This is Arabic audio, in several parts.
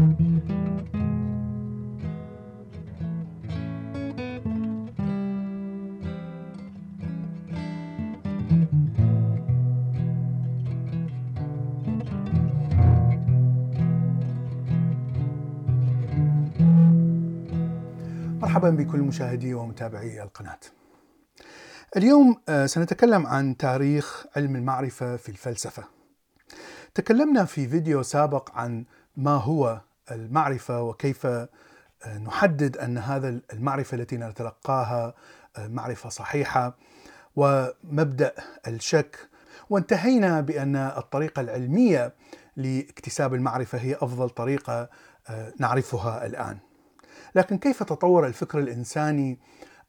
مرحبا بكل مشاهدي ومتابعي القناة. اليوم آه، سنتكلم عن تاريخ علم المعرفة في الفلسفة. تكلمنا في فيديو سابق عن ما هو المعرفة وكيف آه، نحدد أن هذا المعرفة التي نتلقاها آه، معرفة صحيحة ومبدأ الشك وانتهينا بأن الطريقة العلمية لاكتساب المعرفة هي أفضل طريقة نعرفها الآن. لكن كيف تطور الفكر الإنساني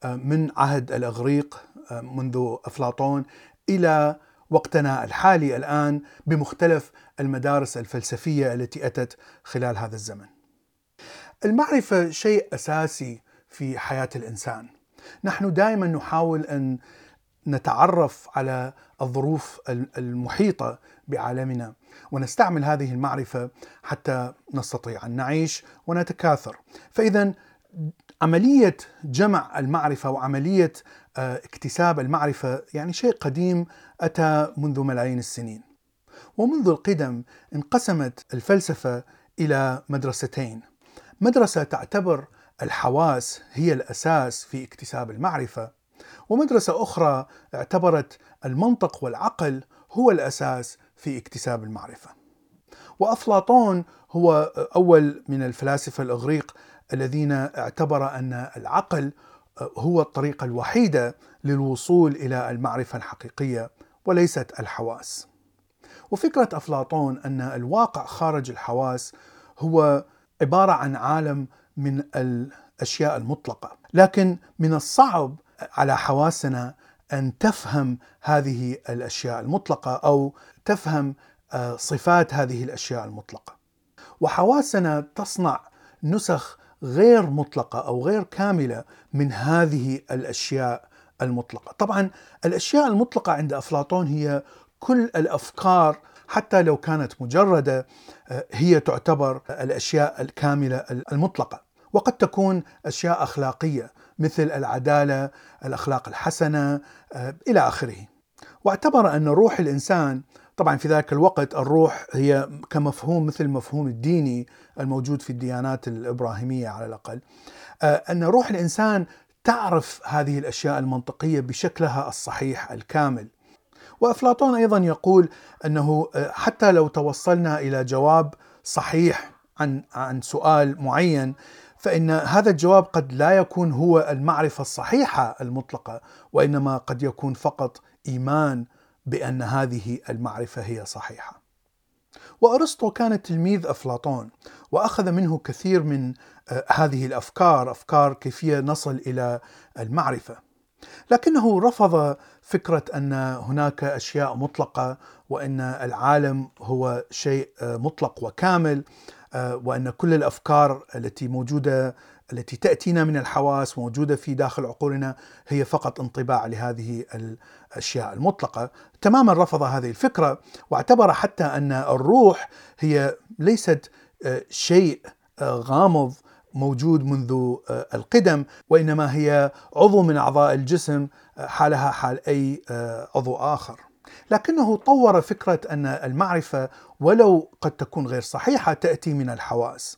آه، من عهد الأغريق آه، منذ أفلاطون إلى وقتنا الحالي الآن بمختلف المدارس الفلسفية التي أتت خلال هذا الزمن. المعرفة شيء أساسي في حياة الإنسان. نحن دائما نحاول أن نتعرف على الظروف المحيطة بعالمنا ونستعمل هذه المعرفة حتى نستطيع أن نعيش ونتكاثر. فاذا عملية جمع المعرفة وعملية آه، اكتساب المعرفة يعني شيء قديم أتى منذ ملايين السنين. ومنذ القدم انقسمت الفلسفة إلى مدرستين. مدرسة تعتبر الحواس هي الأساس في اكتساب المعرفة ومدرسة أخرى اعتبرت المنطق والعقل هو الأساس في اكتساب المعرفة. وأفلاطون هو أول من الفلاسفة الإغريق الذين اعتبر أن العقل هو الطريقة الوحيدة للوصول إلى المعرفة الحقيقية وليست الحواس. وفكرة أفلاطون أن الواقع خارج الحواس هو عبارة عن عالم من الأشياء المطلقة، لكن من الصعب على حواسنا أن تفهم هذه الأشياء المطلقة أو تفهم آه، صفات هذه الأشياء المطلقة. وحواسنا تصنع نسخ غير مطلقة أو غير كاملة من هذه الأشياء المطلقة. طبعا الأشياء المطلقة عند أفلاطون هي كل الأفكار حتى لو كانت مجردة آه، هي تعتبر الأشياء الكاملة المطلقة. وقد تكون أشياء أخلاقية مثل العدالة، الأخلاق الحسنة آه، إلى آخره. واعتبر أن روح الإنسان طبعا في ذاك الوقت الروح هي كمفهوم مثل المفهوم الديني الموجود في الديانات الإبراهيمية على الأقل آه، أن روح الإنسان تعرف هذه الأشياء المنطقية بشكلها الصحيح الكامل. وأفلاطون أيضا يقول أنه آه، حتى لو توصلنا إلى جواب صحيح عن عن سؤال معين فإن هذا الجواب قد لا يكون هو المعرفة الصحيحة المطلقة وإنما قد يكون فقط إيمان بأن هذه المعرفة هي صحيحة. وأرسطو كان تلميذ أفلاطون وأخذ منه كثير من آه، هذه الأفكار أفكار كيفية نصل إلى المعرفة لكنه رفض فكرة أن هناك أشياء مطلقة وأن العالم هو شيء آه، مطلق وكامل آه، وأن كل الأفكار التي موجودة التي تأتينا من الحواس موجودة في داخل عقولنا هي فقط انطباع لهذه الأشياء المطلقة، تماما رفض هذه الفكرة واعتبر حتى أن الروح هي ليست آه، شيء آه، غامض موجود منذ القدم وإنما هي عضو من أعضاء الجسم حالها حال أي عضو آخر. لكنه طور فكرة أن المعرفة ولو قد تكون غير صحيحة تأتي من الحواس.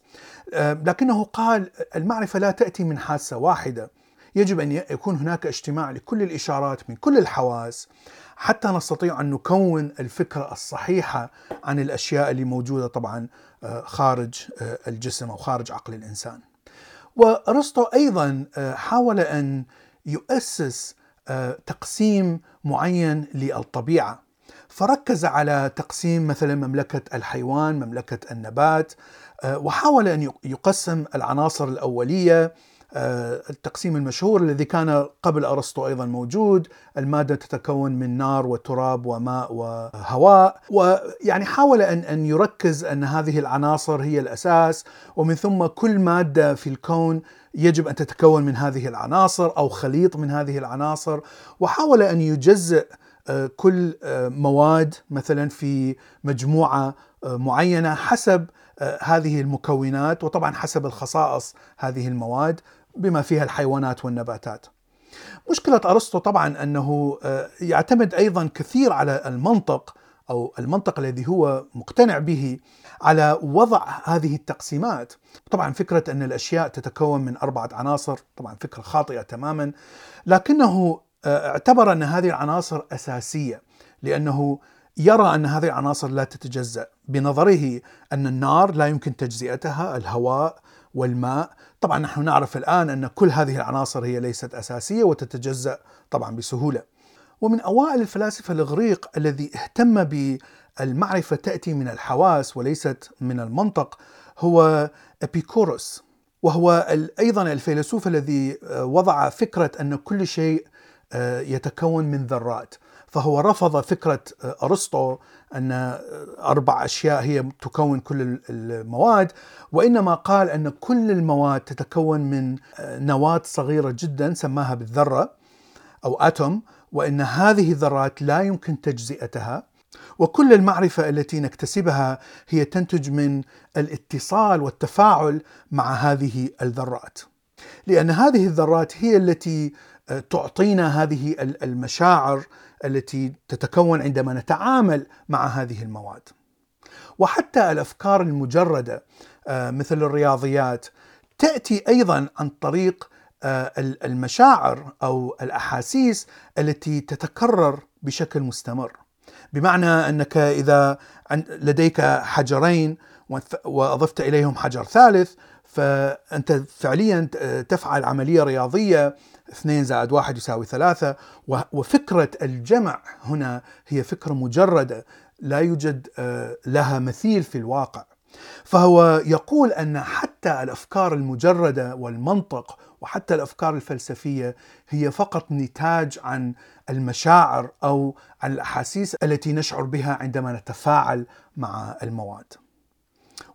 آه، لكنه قال المعرفة لا تأتي من حاسة واحدة. يجب أن يكون هناك اجتماع لكل الإشارات من كل الحواس حتى نستطيع أن نكون الفكرة الصحيحة عن الأشياء اللي موجودة طبعا آه، خارج آه، الجسم أو خارج عقل الإنسان. وأرسطو أيضا حاول أن يؤسس تقسيم معين للطبيعة. فركز على تقسيم مثلا مملكة الحيوان مملكة النبات آه، وحاول أن يقسم العناصر الأولية آه، التقسيم المشهور الذي كان قبل أرسطو أيضا موجود، المادة تتكون من نار وتراب وماء وهواء، ويعني حاول ان أن يركز أن هذه العناصر هي الأساس ومن ثم كل مادة في الكون يجب أن تتكون من هذه العناصر أو خليط من هذه العناصر، وحاول أن يجزئ آه، كل آه، مواد مثلا في مجموعة آه، معينة حسب هذه المكونات وطبعا حسب الخصائص هذه المواد. بما فيها الحيوانات والنباتات. مشكلة أرسطو طبعا أنه يعتمد أيضا كثير على المنطق أو المنطق الذي هو مقتنع به على وضع هذه التقسيمات طبعا فكرة أن الأشياء تتكون من أربعة عناصر طبعا فكرة خاطئة تماما لكنه آه، اعتبر أن هذه العناصر أساسية لأنه يرى أن هذه العناصر لا تتجزأ بنظره أن النار لا يمكن تجزئتها الهواء والماء طبعا نحن نعرف الآن أن كل هذه العناصر هي ليست أساسية وتتجزأ طبعا بسهولة. ومن أوائل الفلاسفة الإغريق الذي اهتم بالمعرفة تأتي من الحواس وليست من المنطق هو إبيكوروس. وهو أيضا الفيلسوف الذي وضع فكرة أن كل شيء آه، يتكون من ذرات. فهو رفض فكرة آه، أرسطو أن آه، أربع أشياء هي تكون كل المواد وإنما قال أن كل المواد تتكون من نواة صغيرة جدا سماها بالذرة أو أتوم وأن هذه الذرات لا يمكن تجزئتها. وكل المعرفة التي نكتسبها هي تنتج من الاتصال والتفاعل مع هذه الذرات. لأن هذه الذرات هي التي تعطينا هذه المشاعر التي تتكون عندما نتعامل مع هذه المواد. وحتى الأفكار المجردة آه، مثل الرياضيات تأتي أيضا عن طريق آه، المشاعر أو الأحاسيس التي تتكرر بشكل مستمر. بمعنى أنك إذا لديك حجرين وأضفت إليهم حجر ثالث فأنت فعليا تفعل عملية رياضية 2 زائد 1 يساوي 3 وفكرة الجمع هنا هي فكرة مجردة لا يوجد آه، لها مثيل في الواقع فهو يقول أن حتى الأفكار المجردة والمنطق وحتى الأفكار الفلسفية هي فقط نتاج عن المشاعر أو عن الأحاسيس التي نشعر بها عندما نتفاعل مع المواد.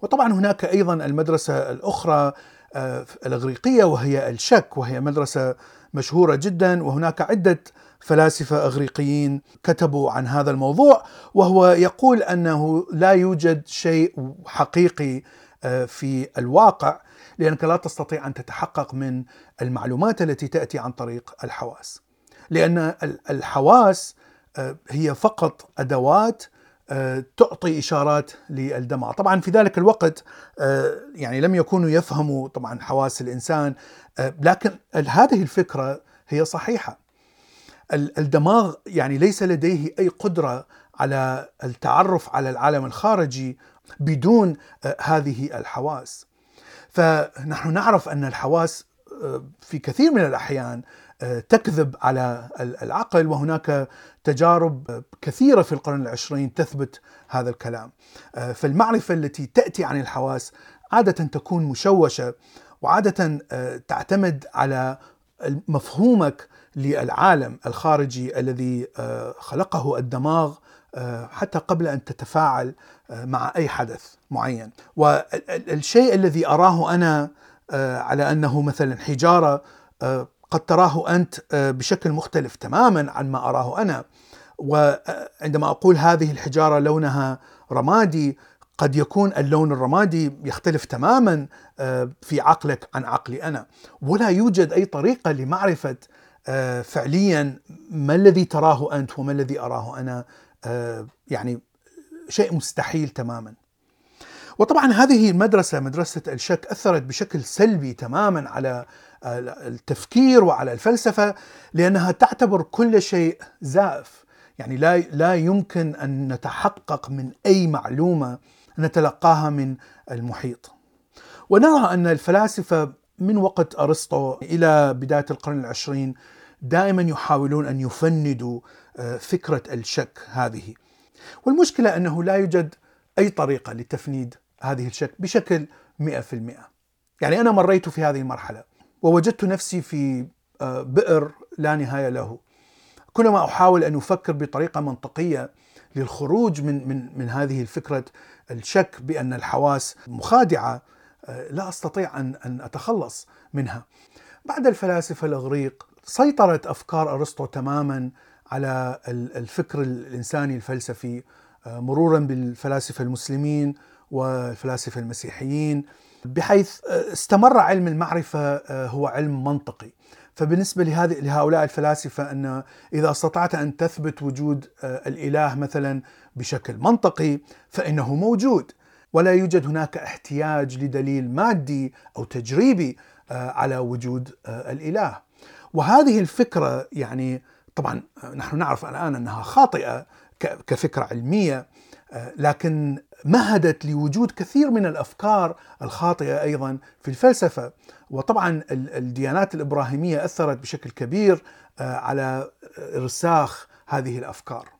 وطبعا هناك أيضا المدرسة الأخرى آه، الإغريقية وهي الشك وهي مدرسة مشهورة جدا وهناك عدة فلاسفة إغريقيين كتبوا عن هذا الموضوع وهو يقول أنه لا يوجد شيء حقيقي آه، في الواقع لأنك لا تستطيع أن تتحقق من المعلومات التي تأتي عن طريق الحواس. لأن الحواس آه، هي فقط أدوات تعطي إشارات للدماغ، طبعا في ذلك الوقت يعني لم يكونوا يفهموا طبعا حواس الإنسان أه، لكن هذه الفكرة هي صحيحة. الدماغ يعني ليس لديه أي قدرة على التعرف على العالم الخارجي بدون أه، هذه الحواس. فنحن نعرف أن الحواس في كثير من الأحيان تكذب على العقل وهناك تجارب كثيرة في القرن العشرين تثبت هذا الكلام. فالمعرفة التي تأتي عن الحواس عادة تكون مشوشة وعادة آه، تعتمد على مفهومك للعالم الخارجي الذي آه، خلقه الدماغ آه، حتى قبل أن تتفاعل مع أي حدث معين. والشيء الذي أراه أنا على أنه مثلا حجارة قد تراه أنت بشكل مختلف تماما عن ما أراه أنا. وعندما أقول هذه الحجارة لونها رمادي قد يكون اللون الرمادي يختلف تماما آه، في عقلك عن عقلي أنا. ولا يوجد أي طريقة لمعرفة آه، فعليا ما الذي تراه أنت وما الذي أراه أنا آه، يعني شيء مستحيل تماما. وطبعا هذه المدرسة مدرسة الشك أثرت بشكل سلبي تماما على التفكير وعلى الفلسفة لأنها تعتبر كل شيء زائف. يعني لا لا يمكن أن نتحقق من أي معلومة نتلقاها من المحيط. ونرى أن الفلاسفة من وقت أرسطو إلى بداية القرن العشرين دائما يحاولون أن يفندوا آه، فكرة الشك هذه. والمشكلة أنه لا يوجد أي طريقة لتفنيد هذه الشك بشكل 100% يعني أنا مريت في هذه المرحلة ووجدت نفسي في آه، بئر لا نهاية له كلما أحاول أن أفكر بطريقة منطقية للخروج من من من هذه الفكرة الشك بأن الحواس مخادعة آه، لا أستطيع أن أن أتخلص منها. بعد الفلاسفة الإغريق سيطرت أفكار أرسطو تماما على الفكر الإنساني الفلسفي مرورا بالفلاسفة المسلمين والفلاسفة المسيحيين بحيث استمر علم المعرفة هو علم منطقي. فبالنسبة لهذه لهؤلاء الفلاسفة أن إذا استطعت أن تثبت وجود الإله مثلا بشكل منطقي فإنه موجود. ولا يوجد هناك احتياج لدليل مادي أو تجريبي على وجود الإله. وهذه الفكرة يعني طبعا نحن نعرف الآن أنها خاطئة كفكرة علمية لكن مهدت لوجود كثير من الأفكار الخاطئة أيضا في الفلسفة. وطبعا الديانات الإبراهيمية أثرت بشكل كبير على ارساخ هذه الأفكار.